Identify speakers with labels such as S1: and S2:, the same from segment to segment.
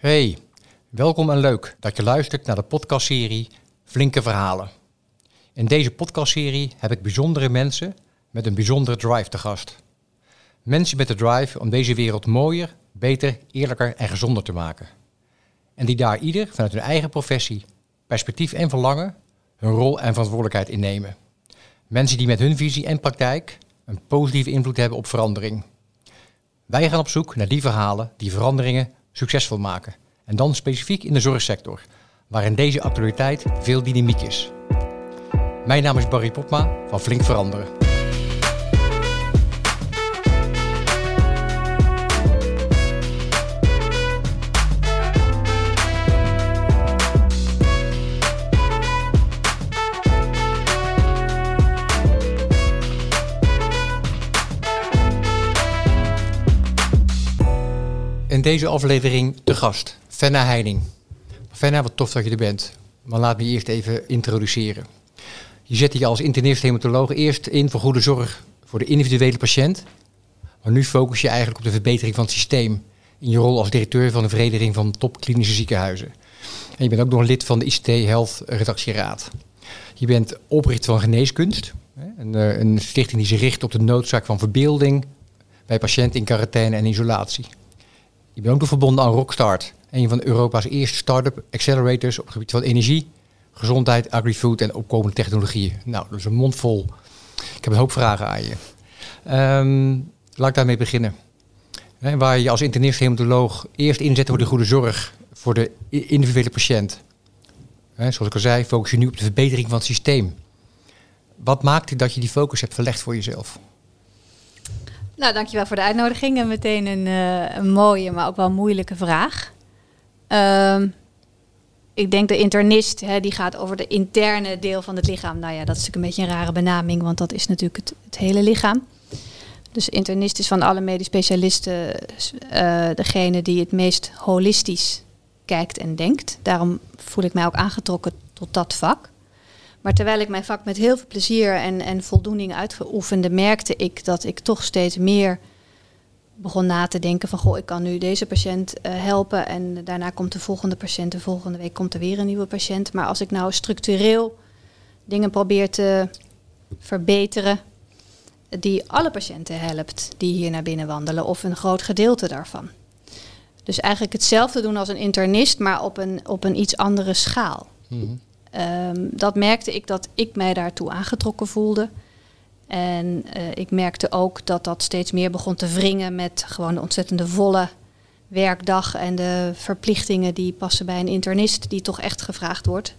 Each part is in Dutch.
S1: Hey, welkom en leuk dat je luistert naar de podcastserie Flinke Verhalen. In deze podcastserie heb ik bijzondere mensen met een bijzondere drive te gast. Mensen met de drive om deze wereld mooier, beter, eerlijker en gezonder te maken. En die daar ieder vanuit hun eigen professie, perspectief en verlangen hun rol en verantwoordelijkheid innemen. Mensen die met hun visie en praktijk een positieve invloed hebben op verandering. Wij gaan op zoek naar die verhalen die veranderingen succesvol maken. En dan specifiek in de zorgsector, waarin deze actualiteit veel dynamiek is. Mijn naam is Barry Popma van Flink Veranderen. In deze aflevering te gast, Fenna Heining. Fenna, wat tof dat je er bent. Maar laat me je eerst even introduceren. Je zet je als internist hematoloog eerst in voor goede zorg voor de individuele patiënt. Maar nu focus je eigenlijk op de verbetering van het systeem. In je rol als directeur van de Vereniging van Topklinische Ziekenhuizen. En je bent ook nog lid van de ICT Health Redactieraad. Je bent oprichter van Geneeskunst. Een, eh, een stichting die zich richt op de noodzaak van verbeelding bij patiënten in quarantaine en isolatie. Je bent ook nog verbonden aan Rockstart, een van Europa's eerste start-up accelerators op het gebied van energie, gezondheid, agri-food en opkomende technologieën. Nou, dat is een mond vol. Ik heb een hoop vragen aan je. Ehm, laat ik daarmee beginnen. waar je als internist hematoloog eerst inzet voor de goede zorg voor de individuele patiënt. zoals ik al zei, focus je nu op de verbetering van het systeem. Wat maakte dat je die focus hebt verlegd voor jezelf?
S2: Nou, dankjewel voor de uitnodiging en meteen een, uh, een mooie, maar ook wel moeilijke vraag. Uh, ik denk de internist, hè, die gaat over de interne deel van het lichaam. Nou ja, dat is natuurlijk een beetje een rare benaming, want dat is natuurlijk het, hele lichaam. Dus internist is van alle medisch specialisten uh, degene die het meest holistisch kijkt en denkt. Daarom voel ik mij ook aangetrokken tot dat vak. Maar terwijl ik mijn vak met heel veel plezier en, en voldoening uitgeoefende, merkte ik dat ik toch steeds meer begon na te denken van goh, ik kan nu deze patiënt uh, helpen en daarna komt de volgende patiënt, de volgende week komt er weer een nieuwe patiënt. Maar als ik nou structureel dingen probeer te verbeteren die alle patiënten helpt die hier naar binnen wandelen of een groot gedeelte daarvan. Dus eigenlijk hetzelfde doen als een internist, maar op een, op een iets andere schaal. Mm Um, dat merkte ik dat ik mij daartoe aangetrokken voelde. En uh, ik merkte ook dat dat steeds meer begon te wringen met gewoon de ontzettende volle werkdag en de verplichtingen die passen bij een internist, die toch echt gevraagd wordt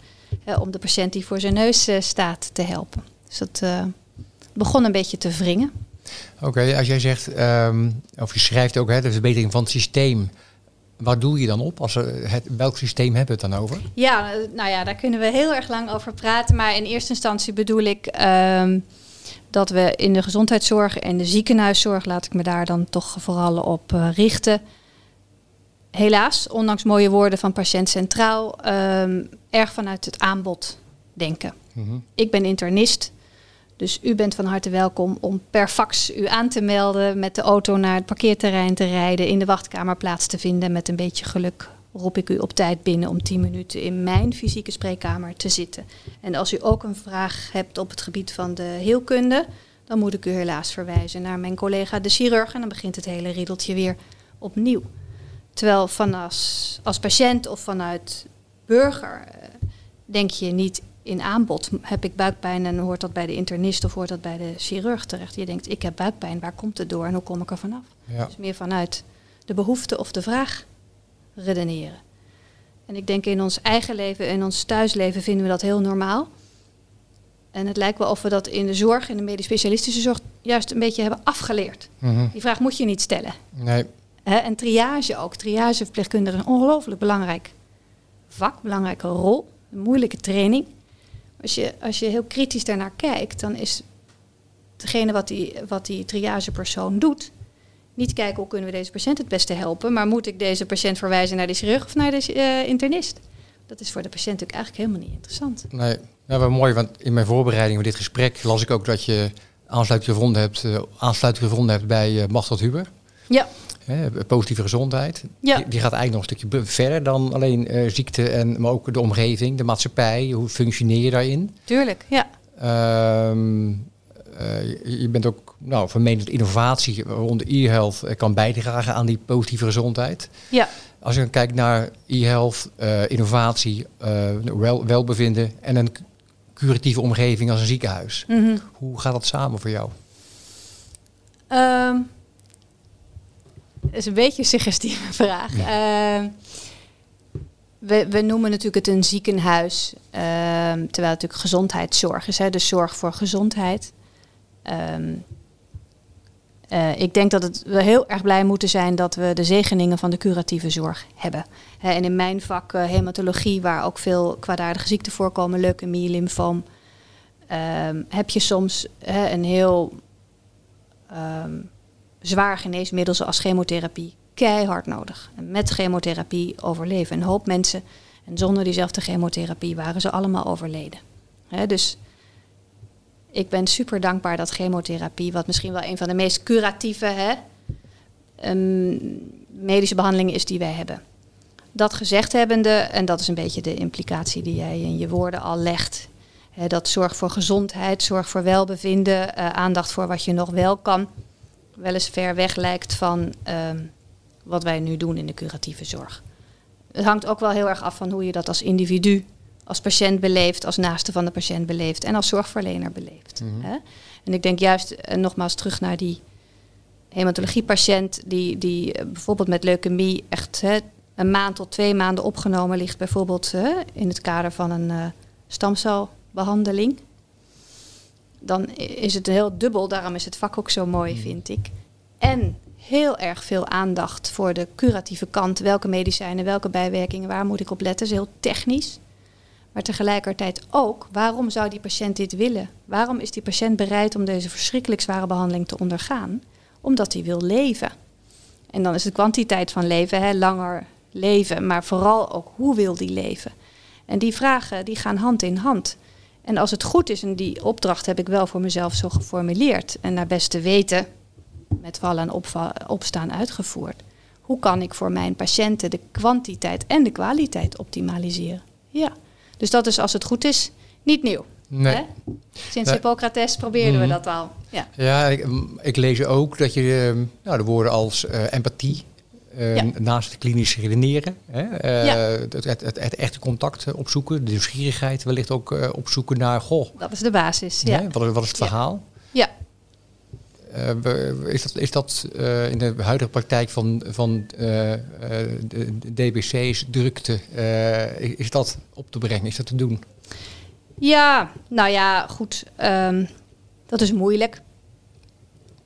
S2: om de patiënt die voor zijn neus uh, staat te helpen. Dus dat begon een beetje te wringen.
S1: Oké, als jij zegt, um, of je schrijft ook hè, de verbetering van het systeem. Waar doe je dan op? Als het, welk systeem hebben we het dan over?
S2: Ja, nou ja, daar kunnen we heel erg lang over praten. Maar in eerste instantie bedoel ik um, dat we in de gezondheidszorg en de ziekenhuiszorg, laat ik me daar dan toch vooral op uh, richten. Helaas, ondanks mooie woorden van patiënt centraal, um, erg vanuit het aanbod denken. Mm -hmm. Ik ben internist. Dus u bent van harte welkom om per fax u aan te melden, met de auto naar het parkeerterrein te rijden, in de wachtkamer plaats te vinden. Met een beetje geluk roep ik u op tijd binnen om 10 minuten in mijn fysieke spreekkamer te zitten. En als u ook een vraag hebt op het gebied van de heelkunde, dan moet ik u helaas verwijzen naar mijn collega de chirurg en dan begint het hele riedeltje weer opnieuw. Terwijl van als, als patiënt of vanuit burger uh, denk je niet in aanbod heb ik buikpijn en hoort dat bij de internist of hoort dat bij de chirurg terecht. Je denkt, ik heb buikpijn, waar komt het door en hoe kom ik er vanaf? Ja. Dus meer vanuit de behoefte of de vraag redeneren. En ik denk in ons eigen leven, in ons thuisleven vinden we dat heel normaal. En het lijkt wel of we dat in de zorg, in de medisch specialistische zorg, juist een beetje hebben afgeleerd. Mm -hmm. Die vraag moet je niet stellen.
S1: Nee.
S2: He, en triage ook. Triageverpleegkundige is een ongelooflijk belangrijk vak, belangrijke rol, een moeilijke training. Als je, als je heel kritisch daarnaar kijkt, dan is degene wat die, wat die triagepersoon doet, niet kijken hoe kunnen we deze patiënt het beste helpen, maar moet ik deze patiënt verwijzen naar de chirurg of naar de uh, internist? Dat is voor de patiënt natuurlijk eigenlijk helemaal niet interessant.
S1: Nee, nou, wel mooi, want in mijn voorbereiding voor dit gesprek las ik ook dat je aansluiting gevonden hebt, uh, aansluiting gevonden hebt bij uh, Huber.
S2: Ja.
S1: Hè, positieve gezondheid.
S2: Ja.
S1: Die, die gaat eigenlijk nog een stukje verder dan alleen eh, ziekte, en, maar ook de omgeving, de maatschappij. Hoe functioneer je daarin?
S2: Tuurlijk, ja.
S1: Ehm, eh, je- bent ook nou, van mening dat innovatie rond e-health eh, kan bijdragen aan die positieve gezondheid.
S2: Ja,
S1: Als je dan kijkt naar e-health, eh, innovatie, wel, welbevinden en een cu- curatieve omgeving als een ziekenhuis.
S2: mhm.
S1: Hoe gaat dat samen voor jou?
S2: Ehm, is een beetje een suggestieve vraag. Ehm, we, we noemen natuurlijk het een ziekenhuis, ehm, terwijl het natuurlijk gezondheidszorg is. Hè, dus zorg voor gezondheid. Ehm, eh, ik denk dat het, we heel erg blij moeten zijn dat we de zegeningen van de curatieve zorg hebben. Hè, en in mijn vak eh, hematologie, waar ook veel kwaadaardige ziekten voorkomen, leukemie, lymfoom, ehm, heb je soms hè, een heel zwaar geneesmiddel zoals chemotherapie keihard nodig. En met chemotherapie overleven. Een hoop mensen, en zonder diezelfde chemotherapie waren ze allemaal overleden. Dus ik ben super dankbaar dat chemotherapie, wat misschien wel een van de meest curatieve ehm, medische behandelingen is die wij hebben. Dat gezegd hebbende, en dat is een beetje de implicatie die jij in je woorden al legt. Dat zorg voor gezondheid, zorg voor welbevinden, eh, aandacht voor wat je nog wel kan. Wel eens ver weg lijkt van ehm, wat wij nu doen in de curatieve zorg. Het hangt ook wel heel erg af van hoe je dat als individu, als patiënt beleeft, als naaste van de patiënt beleeft en als zorgverlener beleeft.
S1: Mhm.
S2: hè. En ik denk juist, eh, nogmaals terug naar die hematologiepatiënt die, die eh, bijvoorbeeld met leukemie echt hè, een maand tot twee maanden opgenomen ligt, bijvoorbeeld hè, in het kader van een eh, stamcelbehandeling. Dan is het heel dubbel, daarom is het vak ook zo mooi, vind ik. En heel erg veel aandacht voor de curatieve kant. Welke medicijnen, welke bijwerkingen, waar moet ik op letten? Dat is heel technisch. Maar tegelijkertijd ook, waarom zou die patiënt dit willen? Waarom is die patiënt bereid om deze verschrikkelijk zware behandeling te ondergaan? Omdat hij wil leven. En dan is de kwantiteit van leven, hè, langer leven, maar vooral ook hoe wil die leven? En die vragen die gaan hand in hand. En als het goed is, en die opdracht heb ik wel voor mezelf zo geformuleerd en naar beste weten, met vallen en opstaan uitgevoerd. Hoe kan ik voor mijn patiënten de kwantiteit en de kwaliteit optimaliseren? Ja, dus dat is als het goed is niet nieuw.
S1: Nee.
S2: Hè? Sinds
S1: Nee.
S2: Hippocrates probeerden
S1: Mhm.
S2: we dat al. Ja.
S1: Ja, ik, ik lees ook dat je eh, nou, de woorden als eh, empathie, eh,
S2: Ja.
S1: naast het klinisch redeneren, hè, eh,
S2: Ja.
S1: het, het, het, het echte contact eh, opzoeken, de nieuwsgierigheid wellicht ook eh, opzoeken naar, goh,
S2: Dat is de basis. Ja.
S1: hè, wat, is- wat is het verhaal?
S2: ja.
S1: Is dat, is dat in de huidige praktijk van, van de, DBC's, drukte, is dat op te brengen? Is dat te doen?
S2: Ja, nou ja, goed. ehm, dat is moeilijk.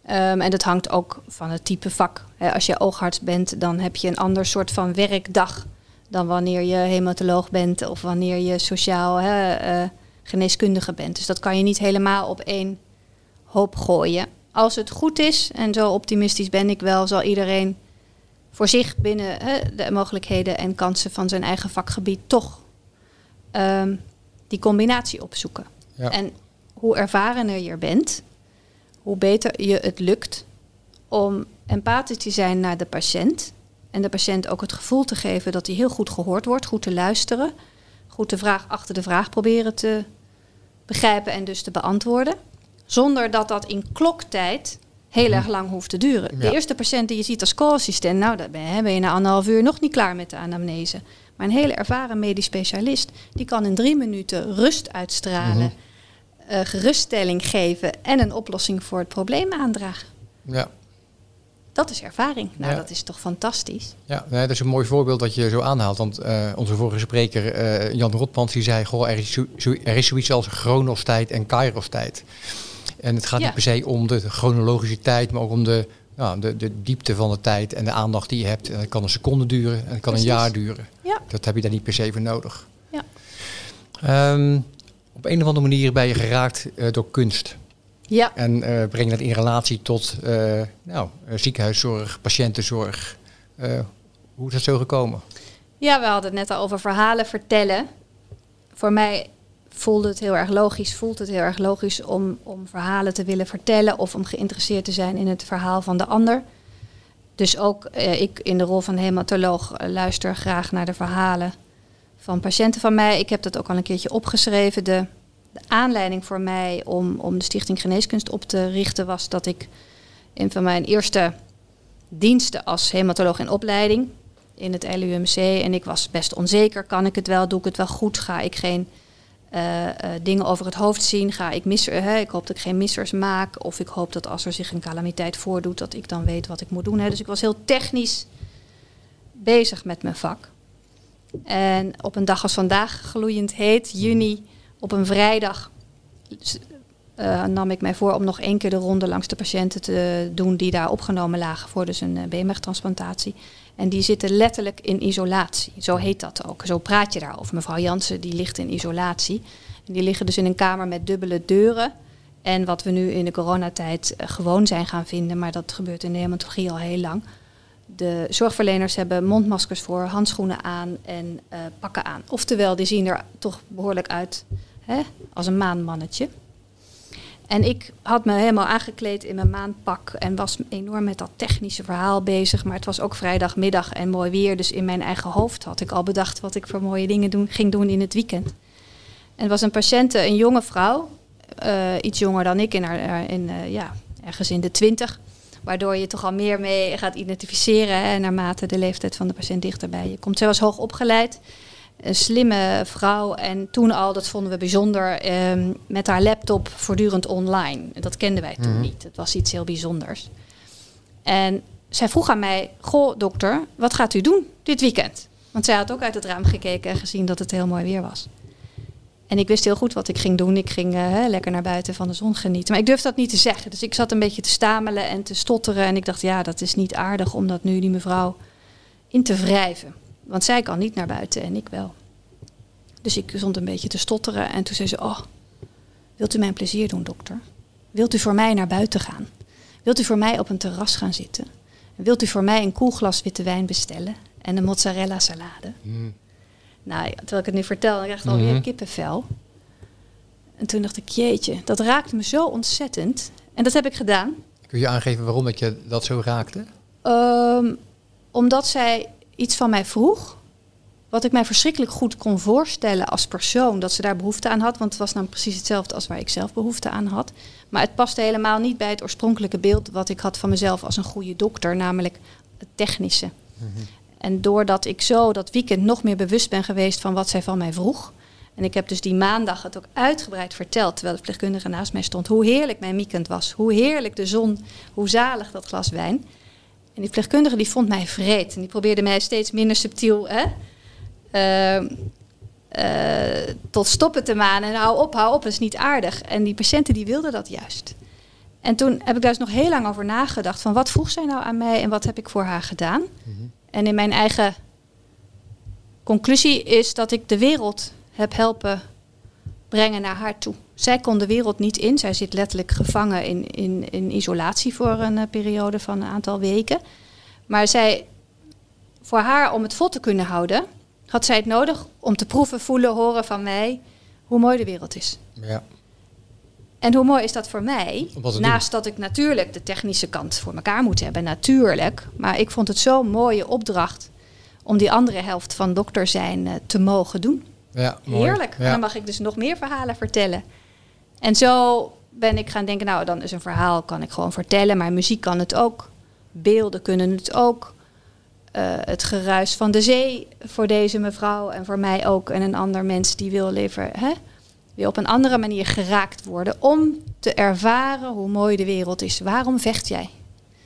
S2: Ehm, en dat hangt ook van het type vak. Als je oogarts bent, dan heb je een ander soort van werkdag dan wanneer je hematoloog bent of wanneer je sociaal hè, eh, geneeskundige bent. Dus dat kan je niet helemaal op één hoop gooien. Als het goed is, en zo optimistisch ben ik wel, zal iedereen voor zich binnen de mogelijkheden en kansen van zijn eigen vakgebied toch ehm, die combinatie opzoeken.
S1: Ja.
S2: En hoe ervarener je bent, hoe beter je het lukt om empathisch te zijn naar de patiënt. En de patiënt ook het gevoel te geven dat hij heel goed gehoord wordt, goed te luisteren. Goed de vraag achter de vraag proberen te begrijpen en dus te beantwoorden. Zonder dat dat in kloktijd heel erg lang hoeft te duren. De eerste patiënt die je ziet als co-assistent, nou, daar ben je, ben je na anderhalf uur nog niet klaar met de anamnese. Maar een hele ervaren medisch specialist, die kan in drie minuten rust uitstralen, eh, geruststelling geven en een oplossing voor het probleem aandragen.
S1: Ja.
S2: Dat is ervaring. Nou,
S1: Ja.
S2: dat is toch fantastisch?
S1: Ja, nee, dat is een mooi voorbeeld dat je zo aanhaalt. Want eh, onze vorige spreker, eh, Jan Rotmans, die zei... Goh, er, is zo, er is zoiets als chronostijd en kairostijd. En het gaat
S2: Ja.
S1: niet per se om de chronologische tijd... maar ook om de, nou, de, de diepte van de tijd en de aandacht die je hebt. En dat kan een seconde duren en het kan
S2: Precies.
S1: een jaar duren.
S2: Ja.
S1: Dat heb je daar niet per se voor nodig.
S2: Ja.
S1: Ehm, op een of andere manier ben je geraakt eh, door kunst.
S2: Ja,
S1: En eh, breng dat in relatie tot eh, nou, ziekenhuiszorg, patiëntenzorg. Hoe is dat zo gekomen?
S2: Ja, we hadden het net al over verhalen vertellen. Voor mij voelde het heel erg logisch, voelt het heel erg logisch om, om verhalen te willen vertellen of om geïnteresseerd te zijn in het verhaal van de ander. dus ook eh, ik in de rol van hematoloog eh, luister graag naar de verhalen van patiënten van mij. Ik heb dat ook al een keertje opgeschreven. De, de aanleiding voor mij om, om de Stichting Geneeskunst op te richten was dat ik een van mijn eerste diensten als hematoloog in opleiding in het LUMC. En ik was best onzeker. Kan ik het wel? Doe ik het wel goed? Ga ik geen uh, uh, dingen over het hoofd zien? Ga ik missen? Ik hoop dat ik geen missers maak. Of ik hoop dat als er zich een calamiteit voordoet, dat ik dan weet wat ik moet doen. Hè? Dus ik was heel technisch bezig met mijn vak. En op een dag als vandaag, gloeiend heet, juni, op een vrijdag, uh, nam ik mij voor om nog één keer de ronde langs de patiënten te doen die daar opgenomen lagen voor dus een uh, beenmergtransplantatie. En die zitten letterlijk in isolatie. Zo heet dat ook. Zo praat je daarover. Mevrouw Jansen die ligt in isolatie. Die liggen dus in een kamer met dubbele deuren. En wat we nu in de coronatijd uh, gewoon zijn gaan vinden, maar dat gebeurt in de hematologie al heel lang. De zorgverleners hebben mondmaskers voor, handschoenen aan en uh, pakken aan. Oftewel, die zien er toch behoorlijk uit hè, als een maanmannetje. En ik had me helemaal aangekleed in mijn maandpak en was enorm met dat technische verhaal bezig. Maar het was ook vrijdagmiddag en mooi weer. Dus in mijn eigen hoofd had ik al bedacht wat ik voor mooie dingen doen, ging doen in het weekend. En was een patiënte, een jonge vrouw, uh, iets jonger dan ik, in haar, in, uh, ja, ergens in de twintig. Waardoor je toch al meer mee gaat identificeren hè, naarmate de leeftijd van de patiënt dichterbij je komt. Zij was hoog opgeleid een slimme vrouw. En toen al, dat vonden we bijzonder, um, met haar laptop voortdurend online. Dat kenden wij toen mm. niet. Het was iets heel bijzonders. En zij vroeg aan mij: Goh, dokter, wat gaat u doen dit weekend? Want zij had ook uit het raam gekeken en gezien dat het heel mooi weer was. En ik wist heel goed wat ik ging doen. Ik ging uh, lekker naar buiten van de zon genieten. Maar ik durfde dat niet te zeggen. Dus ik zat een beetje te stamelen en te stotteren. En ik dacht, ja, dat is niet aardig om dat nu die mevrouw in te wrijven. Want zij kan niet naar buiten en ik wel. Dus ik stond een beetje te stotteren en toen zei ze: Oh, wilt u mij een plezier doen, dokter? Wilt u voor mij naar buiten gaan? Wilt u voor mij op een terras gaan zitten? wilt u voor mij een koel glas witte wijn bestellen en een mozzarella salade? Mm. Nou, terwijl ik het nu vertel, dan krijg ik alweer mm -hmm. kippenvel. En toen dacht ik, jeetje, dat raakte me zo ontzettend. En dat heb ik gedaan.
S1: Kun je aangeven waarom dat je dat zo raakte?
S2: Um, omdat zij iets van mij vroeg. Wat ik mij verschrikkelijk goed kon voorstellen als persoon, dat ze daar behoefte aan had. Want het was nou precies hetzelfde als waar ik zelf behoefte aan had. Maar het paste helemaal niet bij het oorspronkelijke beeld wat ik had van mezelf als een goede dokter, namelijk het technische. Mm -hmm. En doordat ik zo dat weekend nog meer bewust ben geweest van wat zij van mij vroeg. En ik heb dus die maandag het ook uitgebreid verteld, terwijl de verpleegkundige naast mij stond, hoe heerlijk mijn weekend was. Hoe heerlijk de zon, hoe zalig dat glas wijn. En die verpleegkundige die vond mij vreed. En die probeerde mij steeds minder subtiel hè, uh, uh, tot stoppen te manen. En hou op, hou op, dat is niet aardig. En die patiënten die wilden dat juist. En toen heb ik daar dus nog heel lang over nagedacht. Van wat vroeg zij nou aan mij en wat heb ik voor haar gedaan? Mm-hmm. En in mijn eigen conclusie is dat ik de wereld heb helpen brengen naar haar toe. Zij kon de wereld niet in. Zij zit letterlijk gevangen in, in, in isolatie voor een uh, periode van een aantal weken. Maar zij, voor haar om het vol te kunnen houden, had zij het nodig om te proeven, voelen, horen van mij hoe mooi de wereld is.
S1: Ja.
S2: En hoe mooi is dat voor mij? Naast doen. dat ik natuurlijk de technische kant voor elkaar moet hebben, natuurlijk. Maar ik vond het zo'n mooie opdracht om die andere helft van dokter zijn uh, te mogen doen.
S1: Ja,
S2: Heerlijk.
S1: Ja.
S2: En dan mag ik dus nog meer verhalen vertellen. En zo ben ik gaan denken, nou dan is een verhaal kan ik gewoon vertellen, maar muziek kan het ook. Beelden kunnen het ook. Uh, het geruis van de zee voor deze mevrouw en voor mij ook. En een ander mens die wil liever hè, wil op een andere manier geraakt worden om te ervaren hoe mooi de wereld is. Waarom vecht jij?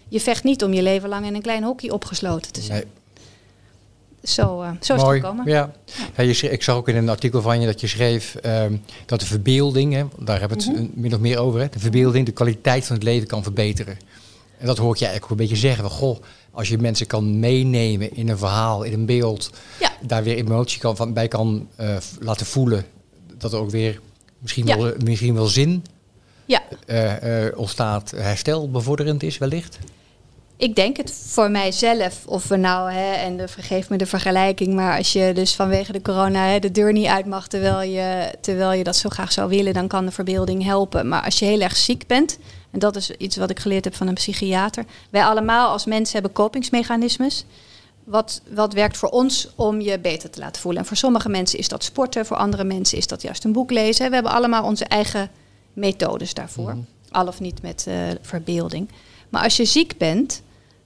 S2: Je vecht niet om je leven lang in een klein hokje opgesloten te zijn. Nee. Zo, uh, zo is
S1: Mooi.
S2: het gekomen.
S1: Ja. ja. je schreef, ik zag ook in een artikel van je dat je schreef um, dat de verbeelding, hè, daar hebben we het mm -hmm. min of meer over, hè, de verbeelding de kwaliteit van het leven kan verbeteren. En dat hoor ik je eigenlijk ook een beetje zeggen. Van, goh, als je mensen kan meenemen in een verhaal, in een beeld,
S2: ja.
S1: daar weer emotie kan, van, bij kan uh, laten voelen, dat er ook weer misschien, ja. wel, misschien wel zin
S2: ja.
S1: uh, uh, ontstaat, herstel bevorderend is wellicht.
S2: Ik denk het voor mijzelf, of we nou, hè, en de, vergeef me de vergelijking, maar als je dus vanwege de corona hè, de deur niet uit mag terwijl je, terwijl je dat zo graag zou willen, dan kan de verbeelding helpen. Maar als je heel erg ziek bent En dat is iets wat ik geleerd heb van een psychiater. Wij allemaal als mensen hebben kopingsmechanismes. Wat, wat werkt voor ons om je beter te laten voelen. En voor sommige mensen is dat sporten, voor andere mensen is dat juist een boek lezen. We hebben allemaal onze eigen methodes daarvoor.
S1: Mhm.
S2: Al of niet met eh, verbeelding. Maar als je ziek bent,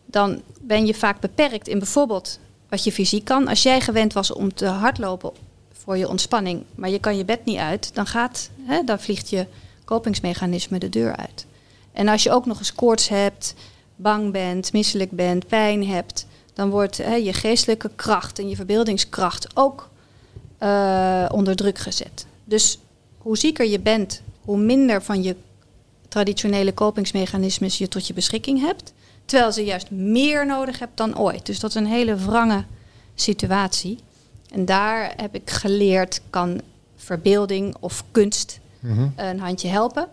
S2: dan ben je vaak beperkt in bijvoorbeeld wat je fysiek kan. Als jij gewend was om te hardlopen voor je ontspanning, maar je kan je bed niet uit, dan, gaat, hè, dan vliegt je kopingsmechanisme de deur uit. En als je ook nog eens koorts hebt, bang bent, misselijk bent, pijn hebt, dan wordt hè, je geestelijke kracht en je verbeeldingskracht ook uh, onder druk gezet. Dus hoe zieker je bent, hoe minder van je traditionele kopingsmechanismes je tot je beschikking hebt. Terwijl ze juist meer nodig hebt dan ooit. Dus dat is een hele wrange situatie. En daar heb ik geleerd, kan verbeelding of kunst
S1: Mhm.
S2: een handje helpen.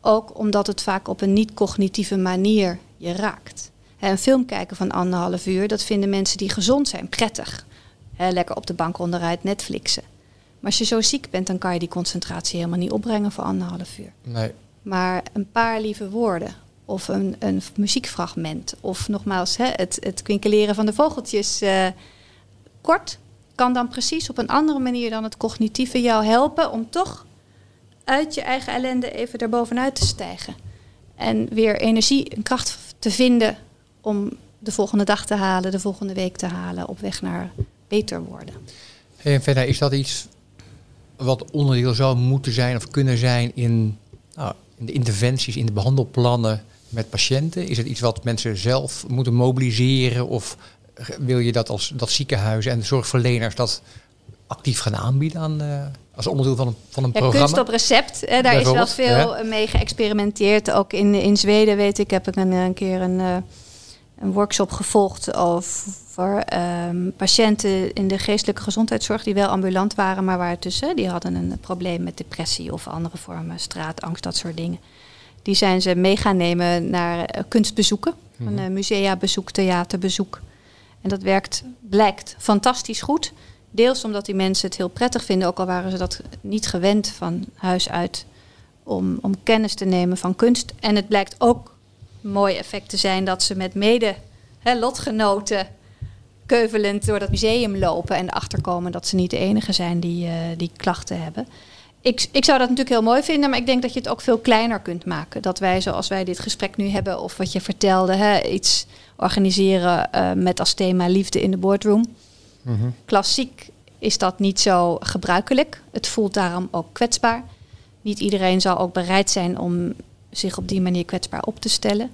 S2: Ook omdat het vaak op een niet-cognitieve manier je raakt. Een film kijken van anderhalf uur, dat vinden mensen die gezond zijn prettig. Lekker op de bank onderuit Netflixen. Maar als je zo ziek bent, dan kan je die concentratie helemaal niet opbrengen voor anderhalf uur.
S1: Nee.
S2: Maar een paar lieve woorden of een, een muziekfragment of nogmaals hè, het, het kwinkeleren van de vogeltjes eh, kort kan dan precies op een andere manier dan het cognitieve jou helpen om toch uit je eigen ellende even erbovenuit te stijgen. En weer energie en kracht te vinden om de volgende dag te halen, de volgende week te halen, op weg naar beter worden.
S1: Hey, en verder, is dat iets wat onderdeel zou moeten zijn of kunnen zijn in, nou, in de interventies, in de behandelplannen met patiënten? Is het iets wat mensen zelf moeten mobiliseren of wil je dat als dat ziekenhuizen en zorgverleners dat actief gaan aanbieden aan, uh, als onderdeel van een, van een
S2: ja,
S1: programma?
S2: Kunst op recept, hè, daar is wel veel mee geëxperimenteerd. Ook in, in Zweden weet ik, heb ik een, een keer een, uh, een workshop gevolgd over um, patiënten in de geestelijke gezondheidszorg die wel ambulant waren, maar waar tussen die hadden een probleem met depressie of andere vormen, straatangst, dat soort dingen. Die zijn ze mee gaan nemen naar uh, kunstbezoeken, mm -hmm. museabezoek, theaterbezoek. En dat werkt, blijkt fantastisch goed. Deels omdat die mensen het heel prettig vinden, ook al waren ze dat niet gewend van huis uit, om, om kennis te nemen van kunst. En het blijkt ook een mooi effect te zijn dat ze met mede hè, lotgenoten keuvelend door dat museum lopen en erachter komen dat ze niet de enige zijn die, uh, die klachten hebben. Ik, ik zou dat natuurlijk heel mooi vinden, maar ik denk dat je het ook veel kleiner kunt maken. Dat wij, zoals wij dit gesprek nu hebben, of wat je vertelde, hè, iets organiseren uh, met als thema liefde in de boardroom.
S1: Mm -hmm.
S2: Klassiek is dat niet zo gebruikelijk. Het voelt daarom ook kwetsbaar. Niet iedereen zal ook bereid zijn om zich op die manier kwetsbaar op te stellen.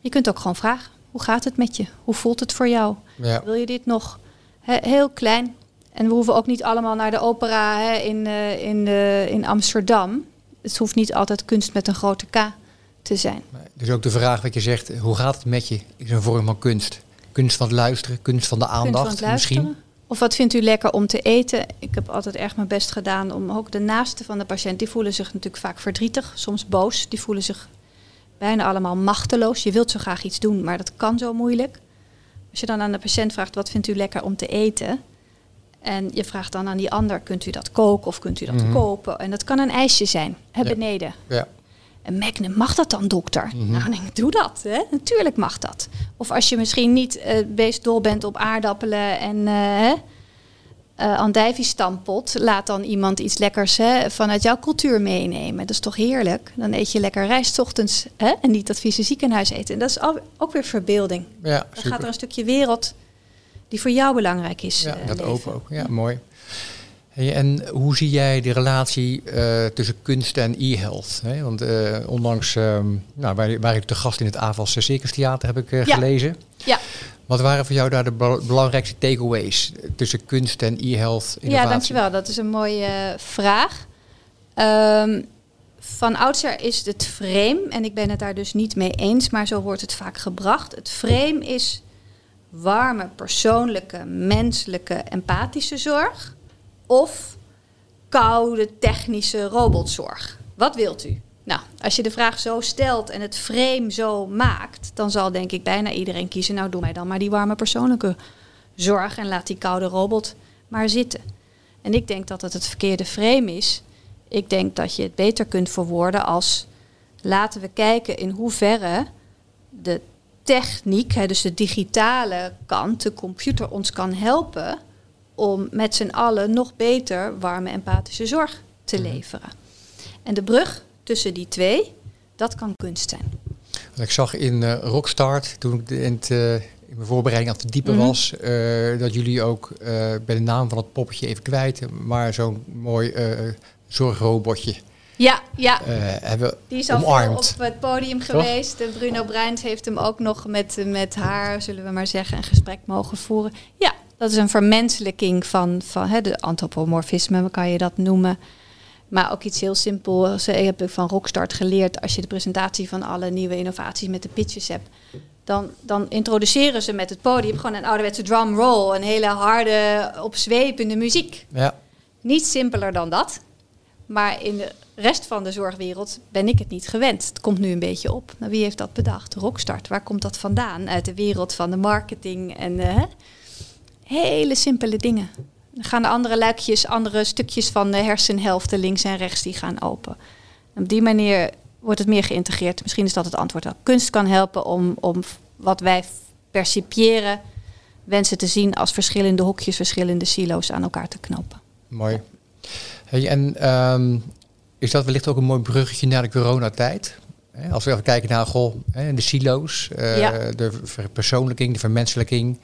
S2: Je kunt ook gewoon vragen: hoe gaat het met je? Hoe voelt het voor jou?
S1: Ja.
S2: Wil je dit nog? He, heel klein. En we hoeven ook niet allemaal naar de opera he, in, uh, in, uh, in Amsterdam. Het hoeft niet altijd kunst met een grote K te zijn.
S1: Dus ook de vraag wat je zegt: hoe gaat het met je? Is een vorm van kunst. Kunst van het luisteren, kunst van de aandacht
S2: van
S1: misschien.
S2: Of wat vindt u lekker om te eten? Ik heb altijd erg mijn best gedaan om ook de naasten van de patiënt, die voelen zich natuurlijk vaak verdrietig, soms boos. Die voelen zich bijna allemaal machteloos. Je wilt zo graag iets doen, maar dat kan zo moeilijk. Als je dan aan de patiënt vraagt, wat vindt u lekker om te eten? En je vraagt dan aan die ander, kunt u dat koken of kunt u dat
S1: Mhm.
S2: mm -hmm. kopen? En dat kan een ijsje zijn, hè,
S1: Ja.
S2: beneden.
S1: Ja.
S2: En Magnum, mag dat dan, dokter?
S1: Mhm.
S2: Nou, dan denk ik, doe dat. Hè? Natuurlijk mag dat. Of als je misschien niet uh, beest dol bent op aardappelen en uh, uh, andijviestampot, laat dan iemand iets lekkers hè, vanuit jouw cultuur meenemen. Dat is toch heerlijk? Dan eet je lekker rijst ochtends hè? en niet dat vieze ziekenhuis eten. En dat is ook weer verbeelding.
S1: Ja,
S2: Dan
S1: super.
S2: gaat er een stukje wereld die voor jou belangrijk is.
S1: Ja,
S2: eh,
S1: dat open ook. Ja, mooi. Hey, en hoe zie jij de relatie eh, tussen kunst en e-health? hè? Want eh, ondanks ehm, nou, waar, waar ik te gast in het AVAS Circus Theater heb ik eh,
S2: Ja.
S1: gelezen.
S2: Ja.
S1: Wat waren voor jou daar de bel- belangrijkste takeaways tussen kunst en e-health
S2: Ja, dankjewel. Dat is een mooie vraag. Ehm, van oudsher is het frame, en ik ben het daar dus niet mee eens, maar zo wordt het vaak gebracht. Het frame is warme, persoonlijke, menselijke, empathische zorg of koude, technische robotzorg. Wat wilt u? Nou, als je de vraag zo stelt en het frame zo maakt, dan zal denk ik bijna iedereen kiezen, nou doe mij dan maar die warme persoonlijke zorg en laat die koude robot maar zitten. En ik denk dat het het verkeerde frame is. Ik denk dat je het beter kunt verwoorden als laten we kijken in hoeverre de techniek, dus de digitale kant, de computer ons kan helpen om met z'n allen nog beter warme empathische zorg te
S1: Mhm.
S2: leveren. En de brug tussen die twee, dat kan kunst zijn.
S1: Ik zag in eh, Rockstart, toen ik in, het, eh, in mijn voorbereiding aan het verdiepen
S2: Mhm.
S1: was, eh, dat jullie ook bij de naam van het poppetje even kwijt, maar zo'n mooi zorgrobotje
S2: Ja, ja.
S1: hebben
S2: Die is al op het podium geweest. En Bruno Bruins heeft hem ook nog met, met haar, zullen we maar zeggen, een gesprek mogen voeren. Ja, dat is een vermenselijking van, van hè, de antropomorfisme, kan je dat noemen. Maar ook iets heel simpels. Ik heb van Rockstart geleerd. Als je de presentatie van alle nieuwe innovaties met de pitches hebt. Dan, dan introduceren ze met het podium gewoon een ouderwetse drum roll. Een hele harde, opzwepende muziek.
S1: Ja,
S2: Niet simpeler dan dat. Maar in de rest van de zorgwereld ben ik het niet gewend. Het komt nu een beetje op. Nou, wie heeft dat bedacht? Rockstart. Waar komt dat vandaan? Uit de wereld van de marketing en eh? Hele simpele dingen. Dan gaan de andere luikjes, andere stukjes van de hersenhelften links en rechts, die gaan open. En op die manier wordt het meer geïntegreerd. Misschien is dat het antwoord. Dat kunst kan helpen om, om wat wij percipiëren, wensen te zien als verschillende hokjes, verschillende silo's aan elkaar te knopen.
S1: mooi. Hey, en ehm, is dat wellicht ook een mooi bruggetje naar de coronatijd? Als we even kijken naar goh, de silo's, eh,
S2: Ja.
S1: de verpersoonlijking, de vermenselijking,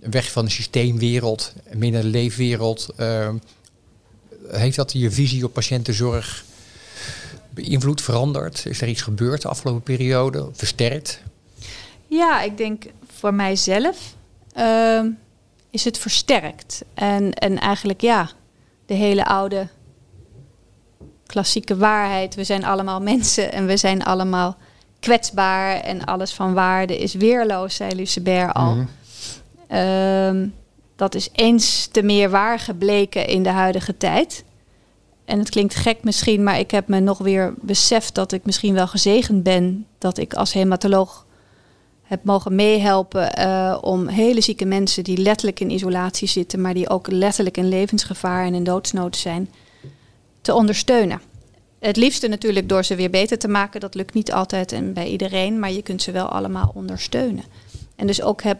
S1: weg van de systeemwereld, naar de leefwereld. ehm, heeft dat je visie op patiëntenzorg beïnvloed, veranderd? Is er iets gebeurd de afgelopen periode, versterkt?
S2: Ja, ik denk voor mijzelf ehm, is het versterkt. En, en eigenlijk ja, de hele oude klassieke waarheid. We zijn allemaal mensen en we zijn allemaal kwetsbaar. En alles van waarde is weerloos, zei Lucebert al.
S1: Mhm.
S2: Ehm, dat is eens te meer waar gebleken in de huidige tijd. En het klinkt gek misschien, maar ik heb me nog weer beseft dat ik misschien wel gezegend ben dat ik als hematoloog heb mogen meehelpen eh, om hele zieke mensen die letterlijk in isolatie zitten, maar die ook letterlijk in levensgevaar en in doodsnood zijn, te ondersteunen. Het liefste natuurlijk door ze weer beter te maken. Dat lukt niet altijd en bij iedereen, maar je kunt ze wel allemaal ondersteunen. En dus ook heb,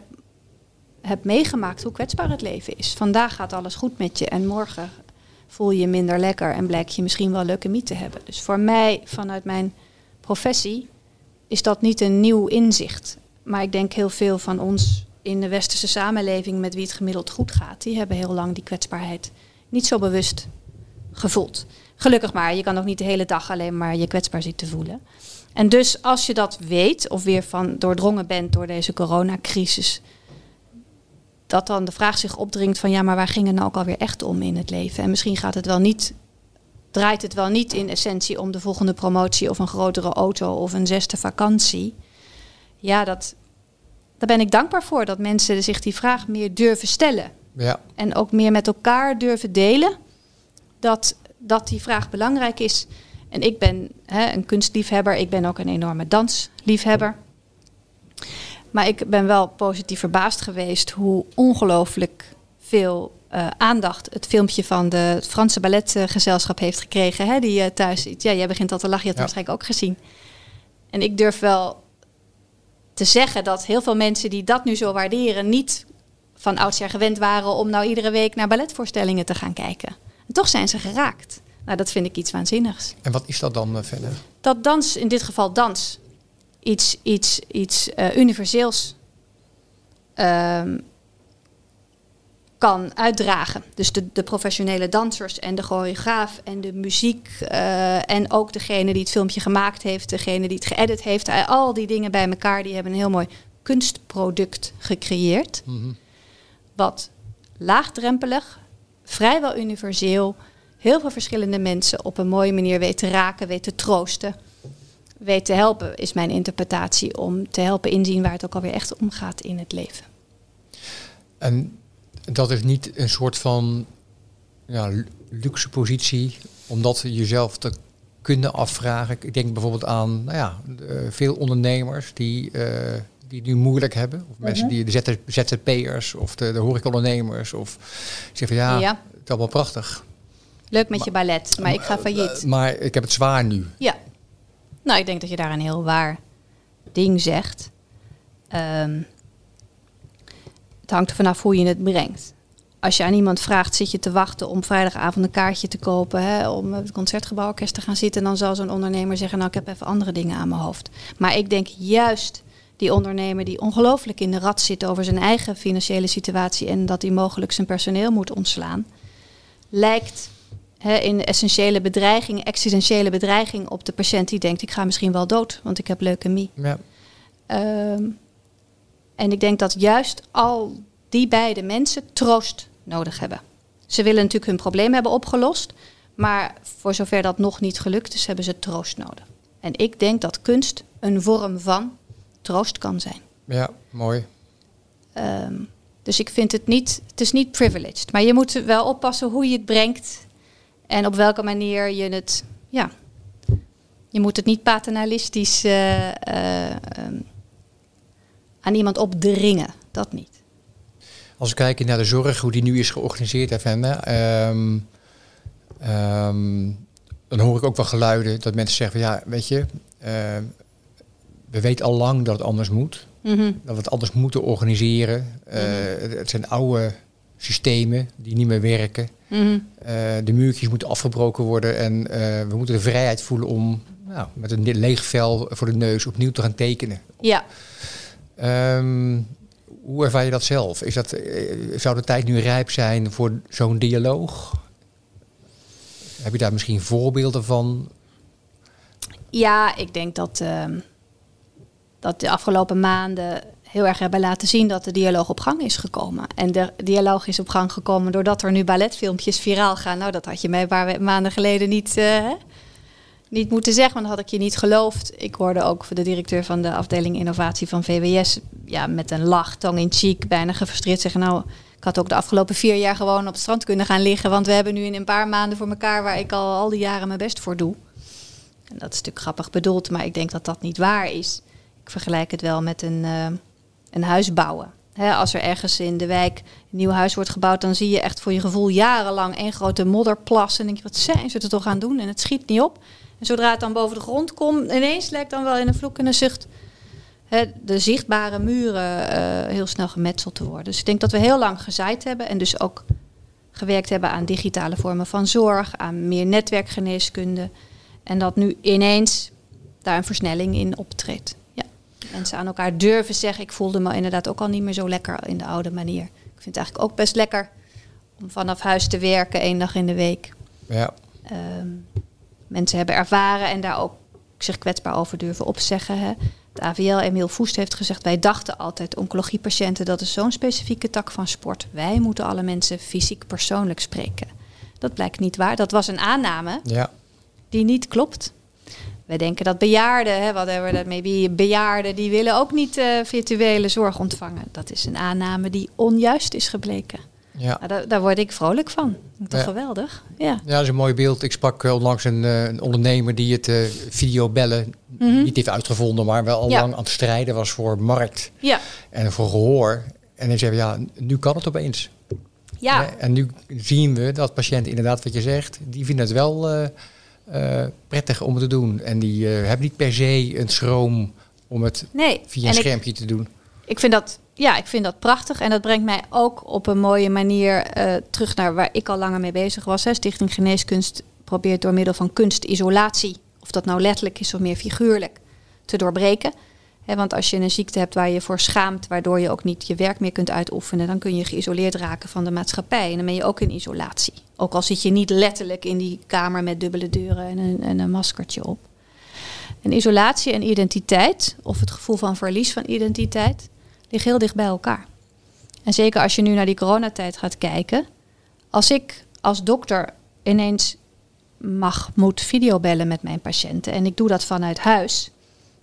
S2: heb meegemaakt hoe kwetsbaar het leven is. Vandaag gaat alles goed met je en morgen voel je je minder lekker en blijkt je misschien wel leukemie te hebben. Dus voor mij, vanuit mijn professie, is dat niet een nieuw inzicht. Maar ik denk heel veel van ons in de westerse samenleving met wie het gemiddeld goed gaat, die hebben heel lang die kwetsbaarheid niet zo bewust gevoeld. Gelukkig maar, je kan ook niet de hele dag alleen maar je kwetsbaar zitten voelen. En dus als je dat weet of weer van doordrongen bent door deze coronacrisis, dat dan de vraag zich opdringt van ja, maar waar ging het nou ook alweer echt om in het leven? En misschien gaat het wel niet, draait het wel niet in essentie om de volgende promotie of een grotere auto of een zesde vakantie. Ja, dat, daar ben ik dankbaar voor dat mensen zich die vraag meer durven stellen.
S1: Ja,
S2: En ook meer met elkaar durven delen dat, dat die vraag belangrijk is. En ik ben hè, een kunstliefhebber, ik ben ook een enorme dansliefhebber. Maar ik ben wel positief verbaasd geweest hoe ongelooflijk veel eh, aandacht het filmpje van de Franse balletgezelschap heeft gekregen. Hè, die eh, thuis. Ja, jij begint al te lachen, je hebt het waarschijnlijk ook gezien. En ik durf wel te zeggen dat heel veel mensen die dat nu zo waarderen, niet van oudsher gewend waren om nou iedere week naar balletvoorstellingen te gaan kijken. En toch zijn ze geraakt. Nou, dat vind ik iets waanzinnigs.
S1: en wat is dat dan eh, verder?
S2: Dat dans, in dit geval dans, iets, iets, iets eh, universeels ehm, kan uitdragen. Dus de, de professionele dansers en de choreograaf en de muziek eh, en ook degene die het filmpje gemaakt heeft, degene die het geëdit heeft, al die dingen bij elkaar, die hebben een heel mooi kunstproduct gecreëerd.
S1: Mhm.
S2: Wat laagdrempelig, vrijwel universeel, heel veel verschillende mensen op een mooie manier weet te raken, weet te troosten, weet te helpen, is mijn interpretatie, om te helpen inzien waar het ook alweer echt om gaat in het leven.
S1: En dat is niet een soort van ja, lu- luxe positie, omdat jezelf te kunnen afvragen. Ik denk bijvoorbeeld aan nou ja, de- veel ondernemers die, eh, die het nu moeilijk hebben. Of mensen die de ZZ- ZZP'ers of de, de horecaondernemers. Of zeggen van ja,
S2: Ja.
S1: het is allemaal prachtig.
S2: Leuk met je ballet, maar ik ga failliet.
S1: Eh, maar ik heb het zwaar nu.
S2: Ja, Nou, ik denk dat je daar een heel waar ding zegt. Ehm, het hangt er vanaf hoe je het brengt. Als je aan iemand vraagt, zit je te wachten om vrijdagavond een kaartje te kopen, hè, om het concertgebouworkest te gaan zitten, dan zal zo'n ondernemer zeggen, nou ik heb even andere dingen aan mijn hoofd. Maar ik denk juist die ondernemer die ongelooflijk in de rat zit over zijn eigen financiële situatie en dat hij mogelijk zijn personeel moet ontslaan, lijkt hè, in essentiële bedreiging, existentiële bedreiging op de patiënt die denkt, ik ga misschien wel dood, want ik heb leukemie. Ja. Ehm, en ik denk dat juist al die beide mensen troost nodig hebben. Ze willen natuurlijk hun probleem hebben opgelost, maar voor zover dat nog niet gelukt is, hebben ze troost nodig. En ik denk dat kunst een vorm van troost kan zijn.
S1: Ja, mooi.
S2: Ehm, dus ik vind het niet, het is niet privileged, maar je moet wel oppassen hoe je het brengt en op welke manier je het, ja, je moet het niet paternalistisch uh, aan iemand opdringen. Dat niet.
S1: Als we kijken naar de zorg, hoe die nu is georganiseerd, um, dan hoor ik ook wel geluiden dat mensen zeggen van ja, weet je, uh, we weten al lang dat het anders moet. Mhm. Dat we het anders moeten organiseren. Uh, Het zijn oude systemen die niet meer werken. Mhm. Eh, de muurtjes moeten afgebroken worden en we moeten de vrijheid voelen om nou, met een leeg vel voor de neus opnieuw te gaan tekenen.
S2: Ja.
S1: Um, hoe ervaar je dat zelf? Is dat, eh, zou de tijd nu rijp zijn voor zo'n dialoog? Heb je daar misschien voorbeelden van?
S2: Ja, ik denk dat, uh, dat de afgelopen maanden heel erg hebben laten zien dat de dialoog op gang is gekomen. En de dialoog is op gang gekomen doordat er nu balletfilmpjes viraal gaan. Nou, dat had je mij een paar maanden geleden niet, uh, niet moeten zeggen, want dan had ik je niet geloofd. Ik hoorde ook de directeur van de afdeling innovatie van VWS ja, met een lach, tong in cheek, bijna gefrustreerd zeggen... nou, ik had ook de afgelopen vier jaar gewoon op het strand kunnen gaan liggen... want we hebben nu in een paar maanden voor elkaar waar ik al al die jaren mijn best voor doe. En dat is natuurlijk grappig bedoeld, maar ik denk dat dat niet waar is. Ik vergelijk het wel met een, uh, een huis bouwen. als er ergens in de wijk een nieuw huis wordt gebouwd, dan zie je echt voor je gevoel jarenlang één grote modderplas. En denk je, wat zijn ze er toch aan doen? En het schiet niet op. En zodra het dan boven de grond komt, ineens lijkt dan wel in een vloek en een zucht de zichtbare muren uh, heel snel gemetseld te worden. Dus ik denk dat we heel lang gezaaid hebben en dus ook gewerkt hebben aan digitale vormen van zorg, aan meer netwerkgeneeskunde. En dat nu ineens daar een versnelling in optreedt. Mensen aan elkaar durven zeggen, ik voelde me inderdaad ook al niet meer zo lekker in de oude manier. Ik vind het eigenlijk ook best lekker om vanaf huis te werken één dag in de week.
S1: Ja.
S2: Um, mensen hebben ervaren en daar ook zich kwetsbaar over durven opzeggen. Hè. Het AVL, Emiel Voest, heeft gezegd... wij dachten altijd, oncologiepatiënten, dat is zo'n specifieke tak van sport. Wij moeten alle mensen fysiek persoonlijk spreken. Dat blijkt niet waar. Dat was een aanname
S1: ja.
S2: die niet klopt. Wij denken dat bejaarden, hè, whatever that maybe, bejaarden, die willen ook niet uh, virtuele zorg ontvangen. Dat is een aanname die onjuist is gebleken. Ja. Nou, daar, daar, word ik vrolijk van. Dat is geweldig. Ja.
S1: ja, dat is een mooi beeld. Ik sprak onlangs een, eh, een ondernemer die het uh, videobellen mm niet heeft uitgevonden, maar wel al lang aan het strijden was voor markt
S2: ja.
S1: en voor gehoor. En hij zei, ja, nu kan het opeens.
S2: Ja.
S1: En nu zien we dat patiënten inderdaad wat je zegt, die vinden het wel uh, prettig om het te doen. En die hebben niet per se een schroom om het
S2: nee.
S1: via een schermpje te doen.
S2: Ik vind dat ja, ik vind dat prachtig. En dat brengt mij ook op een mooie manier uh, terug naar waar ik al langer mee bezig was. Hè. Stichting Geneeskunst probeert door middel van kunstisolatie, of dat nou letterlijk is of meer figuurlijk, te doorbreken. Want als je een ziekte hebt waar je voor schaamt, waardoor je ook niet je werk meer kunt uitoefenen, dan kun je geïsoleerd raken van de maatschappij. En dan ben je ook in isolatie. Ook al zit je niet letterlijk in die kamer met dubbele deuren en een, en een maskertje op. En isolatie en identiteit, of het gevoel van verlies van identiteit, liggen heel dicht bij elkaar. En zeker als je nu naar die coronatijd gaat kijken. Als ik als dokter ineens mag, moet videobellen met mijn patiënten en ik doe dat vanuit huis,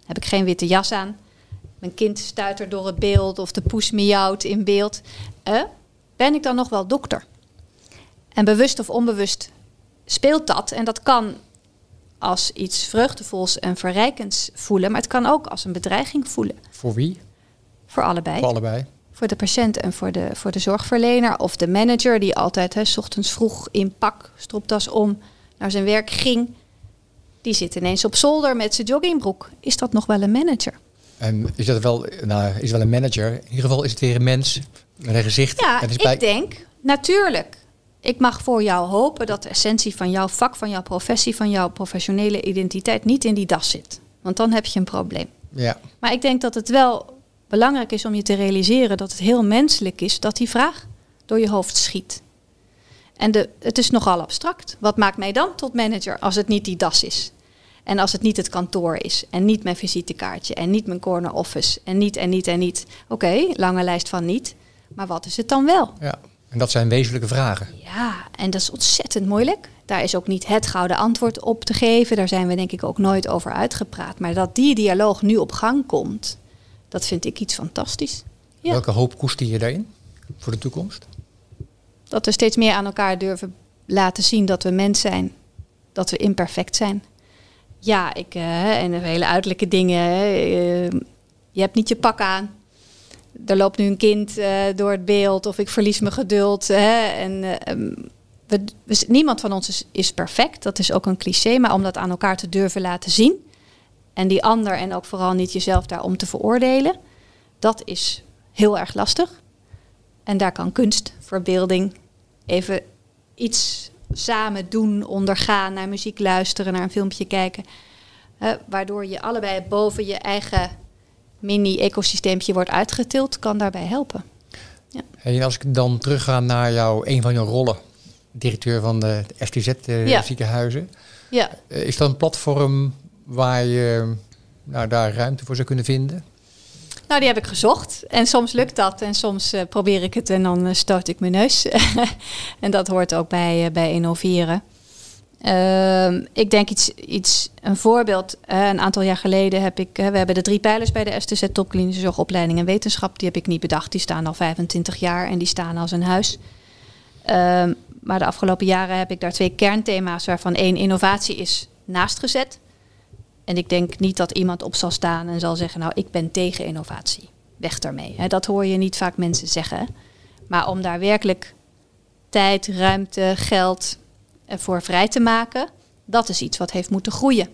S2: heb ik geen witte jas aan. Mijn kind stuitert door het beeld of de poes miauwt in beeld. Eh, ben ik dan nog wel dokter? En bewust of onbewust speelt dat. En dat kan als iets vreugdevols en verrijkends voelen, maar het kan ook als een bedreiging voelen.
S1: Voor wie?
S2: Voor allebei.
S1: Voor allebei.
S2: Voor de patiënt en voor de, voor de zorgverlener. Of de manager die altijd hè, s ochtends vroeg in pak, stropdas om, naar zijn werk ging. Die zit ineens op zolder met zijn joggingbroek. Is dat nog wel een manager?
S1: En is dat wel, nou, is wel een manager? In ieder geval is het weer een mens met een gezicht.
S2: Ja,
S1: is
S2: ik denk, natuurlijk. Ik mag voor jou hopen dat de essentie van jouw vak, van jouw professie, van jouw professionele identiteit niet in die das zit. Want dan heb je een probleem.
S1: Ja,
S2: Maar ik denk dat het wel belangrijk is om je te realiseren dat het heel menselijk is dat die vraag door je hoofd schiet. En de, het is nogal abstract. Wat maakt mij dan tot manager als het niet die das is? En als het niet het kantoor is en niet mijn visitekaartje en niet mijn corner office en niet en niet en niet. Oké, lange lijst van niet. Maar wat is het dan wel?
S1: ja. En dat zijn wezenlijke vragen.
S2: Ja, en dat is ontzettend moeilijk. Daar is ook niet het gouden antwoord op te geven. Daar zijn we denk ik ook nooit over uitgepraat. Maar dat die dialoog nu op gang komt, dat vind ik iets fantastisch. Ja.
S1: Welke hoop koester je daarin voor de toekomst?
S2: Dat we steeds meer aan elkaar durven laten zien dat we mens zijn. Dat we imperfect zijn. Ja, ik, eh, en hele uiterlijke dingen. eh, je hebt niet je pak aan. Er loopt nu een kind eh, door het beeld of ik verlies mijn geduld. Hè, en, eh, ehm, we- niemand van ons is, is perfect. Dat is ook een cliché. Maar om dat aan elkaar te durven laten zien. En die ander en ook vooral niet jezelf daarom te veroordelen. Dat is heel erg lastig. En daar kan kunst, verbeelding, even iets samen doen, ondergaan, naar muziek luisteren, naar een filmpje kijken. Waardoor je allebei boven je eigen mini-ecosysteempje wordt uitgetild, kan daarbij helpen.
S1: En als ik dan terugga naar jouw, een van jouw rollen, directeur van de STZ eh,
S2: Ja.
S1: ziekenhuizen.
S2: Ja,
S1: Eh, is dat een platform waar je nou, daar ruimte voor zou kunnen vinden?
S2: Nou die heb ik gezocht. En soms lukt dat en soms eh, probeer ik het en dan eh, stoot ik mijn neus. en dat hoort ook bij, eh, bij innoveren. Ehm, ik denk iets, iets een voorbeeld. een aantal jaar geleden heb ik, we hebben de drie pijlers bij de STZ Top Klinische Zorgopleiding en Wetenschap. Die heb ik niet bedacht. Die staan al 25 jaar en die staan als een huis. Ehm, maar de afgelopen jaren heb ik daar twee kernthema's, waarvan één innovatie is, naast gezet. En ik denk niet dat iemand op zal staan en zal zeggen, nou, ik ben tegen innovatie. Weg daarmee. Dat hoor je niet vaak mensen zeggen. Maar om daar werkelijk tijd, ruimte, geld eh, voor vrij te maken, dat is iets wat heeft moeten groeien.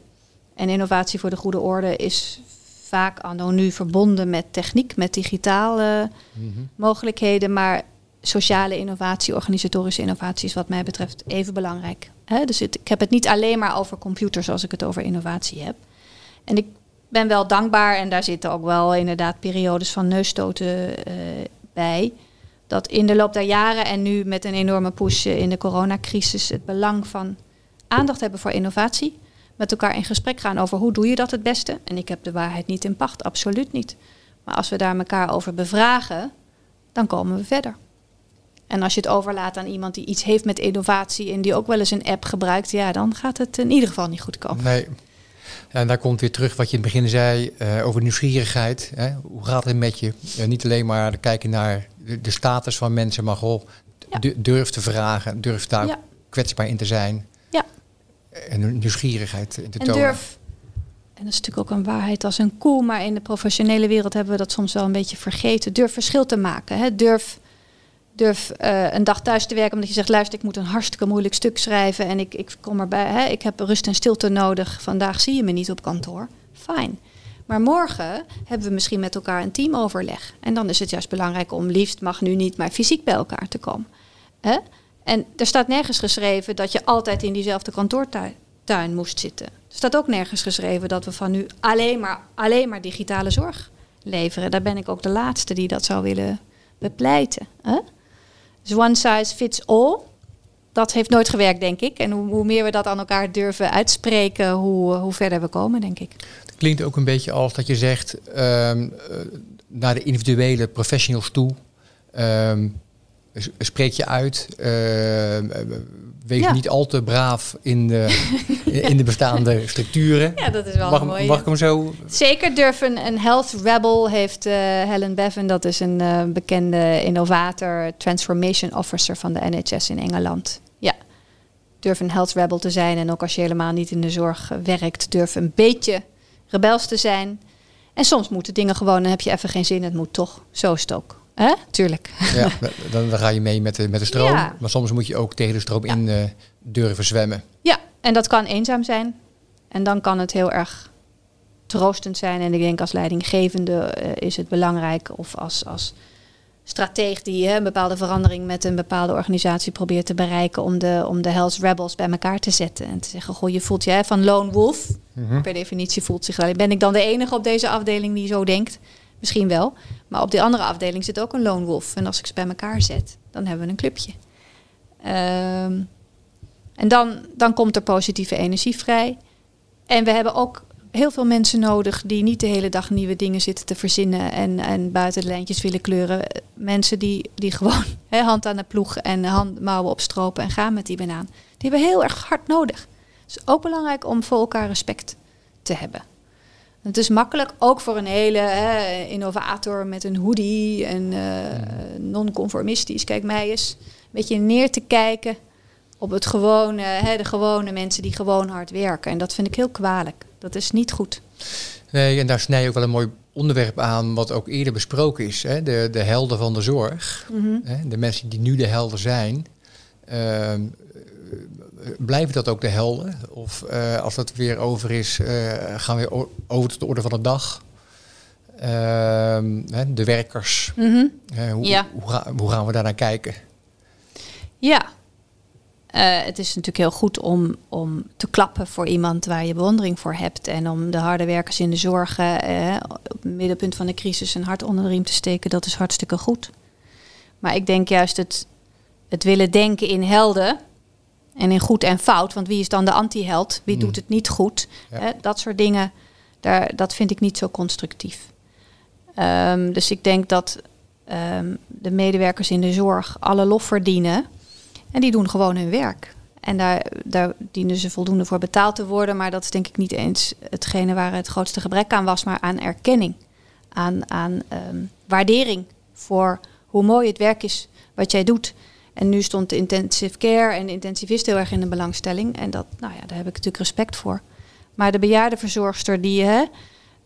S2: En innovatie voor de goede orde is vaak anno nu verbonden met techniek, met digitale mogelijkheden. Maar sociale innovatie, organisatorische innovatie is wat mij betreft even belangrijk. Dus ik heb het niet alleen maar over computers als ik het over innovatie heb. En ik ben wel dankbaar, en daar zitten ook wel inderdaad periodes van neusstoten eh, bij. Dat in de loop der jaren en nu met een enorme push in de coronacrisis het belang van aandacht hebben voor innovatie. Met elkaar in gesprek gaan over hoe doe je dat het beste. En ik heb de waarheid niet in pacht, absoluut niet. Maar als we daar elkaar over bevragen, dan komen we verder. En als je het overlaat aan iemand die iets heeft met innovatie en die ook wel eens een app gebruikt, ja, dan gaat het in ieder geval niet goed komen.
S1: Nee. En daar komt weer terug wat je in het begin zei eh, over nieuwsgierigheid. Hè? Hoe gaat het met je? Eh, niet alleen maar kijken naar de, de status van mensen, maar gewoon
S2: Ja.
S1: durf te vragen, durf daar
S2: Ja.
S1: kwetsbaar in te zijn.
S2: Ja.
S1: En een nieuwsgierigheid in te
S2: En
S1: tonen.
S2: durf, en dat is natuurlijk ook een waarheid als een koe, maar in de professionele wereld hebben we dat soms wel een beetje vergeten. Durf verschil te maken. Hè? Durf, durf eh, een dag thuis te werken omdat je zegt, luister, ik moet een hartstikke moeilijk stuk schrijven en ik, ik kom erbij, hè? ik heb rust en stilte nodig. Vandaag zie je me niet op kantoor. Fijn. Maar morgen hebben we misschien met elkaar een teamoverleg. En dan is het juist belangrijk om liefst, mag nu niet, maar fysiek bij elkaar te komen. Hè? En er staat nergens geschreven dat je altijd in diezelfde kantoortuin tuin moest zitten. Er staat ook nergens geschreven dat we van nu alleen maar, alleen maar digitale zorg leveren. Daar ben ik ook de laatste die dat zou willen bepleiten. Hè? Dus one size fits all, dat heeft nooit gewerkt, denk ik. En hoe, meer we dat aan elkaar durven uitspreken, hoe, hoe verder we komen, denk ik.
S1: Het klinkt ook een beetje als dat je zegt ehm, eh, naar de individuele professionals toe. ehm, spreek je uit. eh, wees
S2: Ja.
S1: niet al te braaf in de, in de bestaande structuren.
S2: Ja, dat is wel
S1: Mag,
S2: mooi.
S1: mag ik hem zo?
S2: Zeker durven. Een health rebel heeft eh, Helen Bevan, dat is een eh, bekende innovator, transformation officer van de NHS in Engeland. Ja, durf een health rebel te zijn. En ook als je helemaal niet in de zorg werkt, durf een beetje rebels te zijn. En soms moeten dingen gewoon, dan heb je even geen zin, het moet toch. Zo is het ook. Hè? Tuurlijk.
S1: Ja, dan, dan ga je mee met de, met de stroom.
S2: Ja.
S1: Maar soms moet je ook tegen de stroom
S2: Ja.
S1: in eh, durven zwemmen.
S2: Ja, en dat kan eenzaam zijn. En dan kan het heel erg troostend zijn. En ik denk als leidinggevende eh, is het belangrijk of als, als strateeg die hè, een bepaalde verandering met een bepaalde organisatie probeert te bereiken om de, om de Hells Rebels bij elkaar te zetten. En te zeggen, goh, je voelt je hè, van lone wolf.
S1: Mhm.
S2: Per definitie voelt zich alleen. Ben ik dan de enige op deze afdeling die zo denkt? Misschien wel. Maar op die andere afdeling zit ook een lone wolf. En als ik ze bij elkaar zet, dan hebben we een clubje. Ehm, en dan, dan komt er positieve energie vrij. En we hebben ook heel veel mensen nodig die niet de hele dag nieuwe dingen zitten te verzinnen en, en buiten de lijntjes willen kleuren. Mensen die, die gewoon hand aan de ploeg en hand, mouwen opstropen en gaan met die banaan. Die hebben heel erg hard nodig. Het is ook belangrijk om voor elkaar respect te hebben. Het is makkelijk, ook voor een hele hè, innovator met een hoodie en uh, non-conformistisch. Kijk, mij eens een beetje neer te kijken op het gewone, hè, de gewone mensen die gewoon hard werken. En dat vind ik heel kwalijk. Dat is niet goed.
S1: Nee, en daar snij je ook wel een mooi onderwerp aan, wat ook eerder besproken is. Hè? De, de helden van de zorg.
S2: Mhm.
S1: Hè? De mensen die nu de helden zijn. ehm, blijven dat ook de helden? Of eh, als dat weer over is, eh, gaan we over tot de orde van de dag? Ehm, hè, de werkers.
S2: Mhm.
S1: Hoe,
S2: Ja.
S1: hoe, ga- hoe gaan we daar naar kijken?
S2: Ja. Eh, het is natuurlijk heel goed om, om te klappen voor iemand waar je bewondering voor hebt. En om de harde werkers in de zorg op het middenpunt van de crisis een hart onder de riem te steken. Dat is hartstikke goed. Maar ik denk juist het, het willen denken in helden en in goed en fout. Want wie is dan de anti-held? Wie
S1: Mm.
S2: doet het niet goed?
S1: Ja.
S2: Hè, dat soort dingen, daar, dat vind ik niet zo constructief. Ehm, dus ik denk dat ehm, de medewerkers in de zorg alle lof verdienen. En die doen gewoon hun werk. En daar, daar dienen ze voldoende voor betaald te worden. Maar dat is denk ik niet eens hetgene waar het grootste gebrek aan was. Maar aan erkenning. Aan, aan ehm, waardering voor hoe mooi het werk is wat jij doet. En nu stond de intensive care en de intensivist heel erg in de belangstelling. En dat, nou ja, daar heb ik natuurlijk respect voor. Maar de bejaardenverzorgster die hè,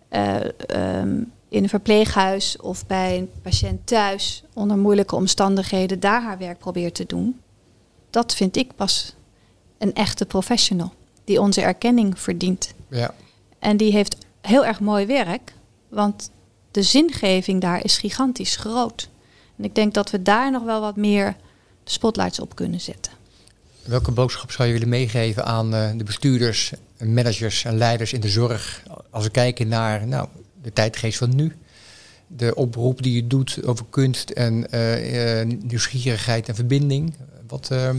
S2: eh, ehm, in een verpleeghuis of bij een patiënt thuis onder moeilijke omstandigheden daar haar werk probeert te doen. Dat vind ik pas een echte professional die onze erkenning verdient.
S1: Ja.
S2: En die heeft heel erg mooi werk, want de zingeving daar is gigantisch groot. En ik denk dat we daar nog wel wat meer de spotlights op kunnen zetten.
S1: Welke boodschap zou je willen meegeven aan eh, de bestuurders, managers en leiders in de zorg? Als we kijken naar nou, de tijdgeest van nu. De oproep die je doet over kunst en eh, eh, nieuwsgierigheid en verbinding. Wat, eh,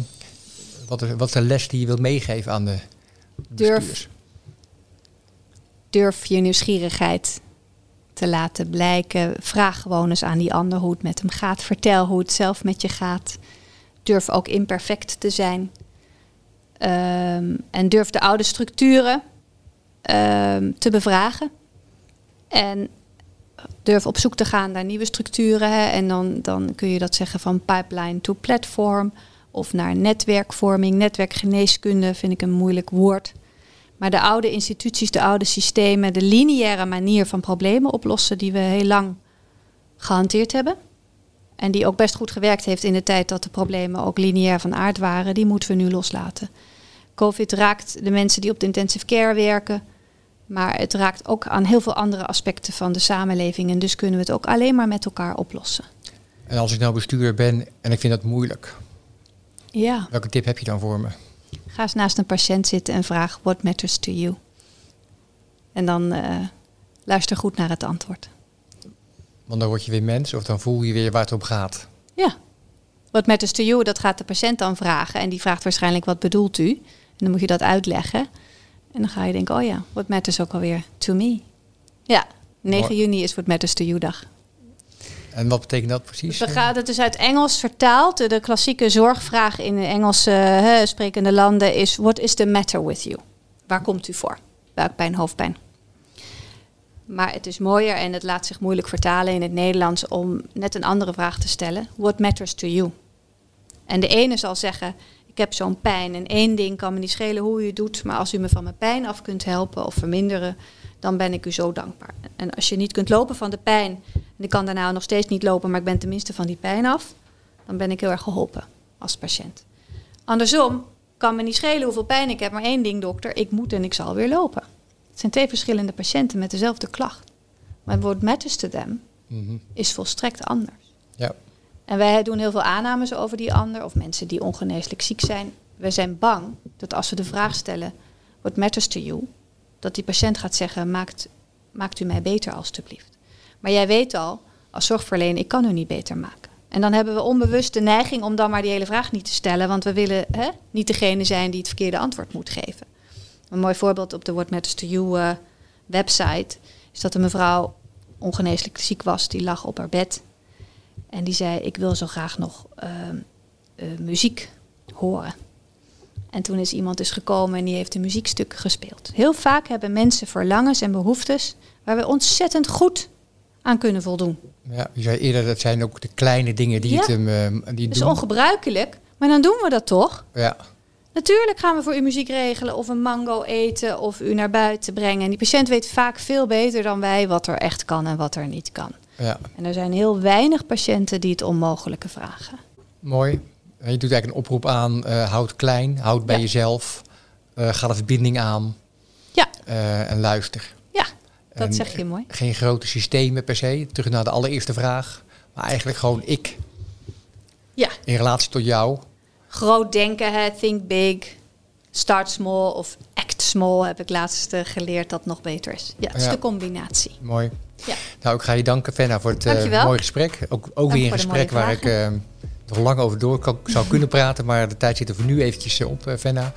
S1: wat, is, wat is de les die je wilt meegeven aan de
S2: Durf.
S1: bestuurders?
S2: Durf je nieuwsgierigheid te laten blijken. Vraag gewoon eens aan die ander hoe het met hem gaat. Vertel hoe het zelf met je gaat. Durf ook imperfect te zijn. Ehm, en durf de oude structuren ehm, te bevragen. En durf op zoek te gaan naar nieuwe structuren. En dan, dan kun je dat zeggen van pipeline to platform. Of naar netwerkvorming. Netwerkgeneeskunde vind ik een moeilijk woord. Maar de oude instituties, de oude systemen, de lineaire manier van problemen oplossen die we heel lang gehanteerd hebben. En die ook best goed gewerkt heeft in de tijd dat de problemen ook lineair van aard waren, die moeten we nu loslaten. COVID raakt de mensen die op de intensive care werken, maar het raakt ook aan heel veel andere aspecten van de samenleving. En dus kunnen we het ook alleen maar met elkaar oplossen.
S1: En als ik nou bestuurder ben en ik vind dat moeilijk,
S2: Ja.
S1: welke tip heb je dan voor me?
S2: Ga eens naast een patiënt zitten en vraag: What matters to you? En dan eh, luister goed naar het antwoord.
S1: Want dan word je weer mens of dan voel je weer waar het om gaat.
S2: Ja. What matters to you, dat gaat de patiënt dan vragen. En die vraagt waarschijnlijk: Wat bedoelt u? En dan moet je dat uitleggen. En dan ga je denken: Oh ja, what matters ook alweer to me? Ja, 9
S1: Mooi.
S2: juni is What matters to you dag.
S1: En wat betekent dat precies?
S2: We gaan het dus uit Engels vertaald. De klassieke zorgvraag in de Engelse sprekende landen is: What is the matter with you? Waar komt u voor? Buikpijn, hoofdpijn. Maar het is mooier en het laat zich moeilijk vertalen in het Nederlands om net een andere vraag te stellen. What matters to you? En de ene zal zeggen: Ik heb zo'n pijn en één ding kan me niet schelen hoe u het doet, maar als u me van mijn pijn af kunt helpen of verminderen, dan ben ik u zo dankbaar. En als je niet kunt lopen van de pijn, en ik kan daarna nog steeds niet lopen, maar ik ben tenminste van die pijn af, dan ben ik heel erg geholpen als patiënt. Andersom, kan me niet schelen hoeveel pijn ik heb, maar één ding, dokter, ik moet en ik zal weer lopen. Het zijn twee verschillende patiënten met dezelfde klacht. Maar what matters to them
S1: Mhm.
S2: is volstrekt anders.
S1: Ja.
S2: En wij doen heel veel aannames over die ander of mensen die ongeneeslijk ziek zijn. We zijn bang dat als we de vraag stellen, what matters to you, dat die patiënt gaat zeggen, maakt, maakt u mij beter alstublieft. Maar jij weet al, als zorgverlener, ik kan u niet beter maken. En dan hebben we onbewust de neiging om dan maar die hele vraag niet te stellen, want we willen hè, niet degene zijn die het verkeerde antwoord moet geven. Een mooi voorbeeld op de What Matters to You eh, website is dat een mevrouw ongeneeslijk ziek was, die lag op haar bed en die zei: Ik wil zo graag nog ehm, eh, muziek horen. En toen is iemand dus gekomen en die heeft een muziekstuk gespeeld. Heel vaak hebben mensen verlangens en behoeftes waar we ontzettend goed aan kunnen voldoen.
S1: ja. Je zei eerder, dat zijn ook de kleine dingen die
S2: Ja.
S1: het hem die
S2: Dat is
S1: doen.
S2: ongebruikelijk, maar dan doen we dat toch?
S1: Ja.
S2: Natuurlijk gaan we voor u muziek regelen of een mango eten of u naar buiten brengen. En die patiënt weet vaak veel beter dan wij wat er echt kan en wat er niet kan.
S1: ja,
S2: En er zijn heel weinig patiënten die het onmogelijke vragen.
S1: mooi. En je doet eigenlijk een oproep aan, eh, houd klein, houd bij
S2: Ja.
S1: jezelf, eh, ga de verbinding aan
S2: Ja,
S1: eh, en luister.
S2: ja dat
S1: En,
S2: zeg je mooi.
S1: Geen grote systemen per se, terug naar de allereerste vraag, maar eigenlijk gewoon ik
S2: Ja,
S1: in relatie tot jou.
S2: Groot denken, hè, think big, start small of act small heb ik laatst eh, geleerd dat nog beter is. Ja, het is
S1: Ja.
S2: de combinatie.
S1: Mooi.
S2: Ja.
S1: Nou, ik ga je danken, Fenna, voor het
S2: Dankjewel.
S1: mooie gesprek. Ook, ook weer een gesprek waar ik eh, nog lang over door kan, zou kunnen praten, maar de tijd zit er voor nu eventjes op, Fenna.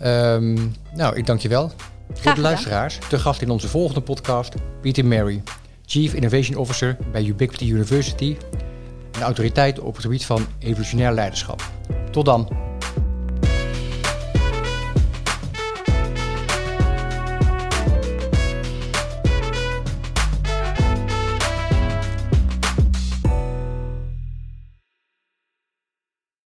S1: Ehm, nou, ik dank je wel. Voor de luisteraars, te gast in onze volgende podcast, Peter Mary, Chief Innovation Officer bij Ubiquity University en autoriteit op het gebied van evolutionair leiderschap. Tot dan.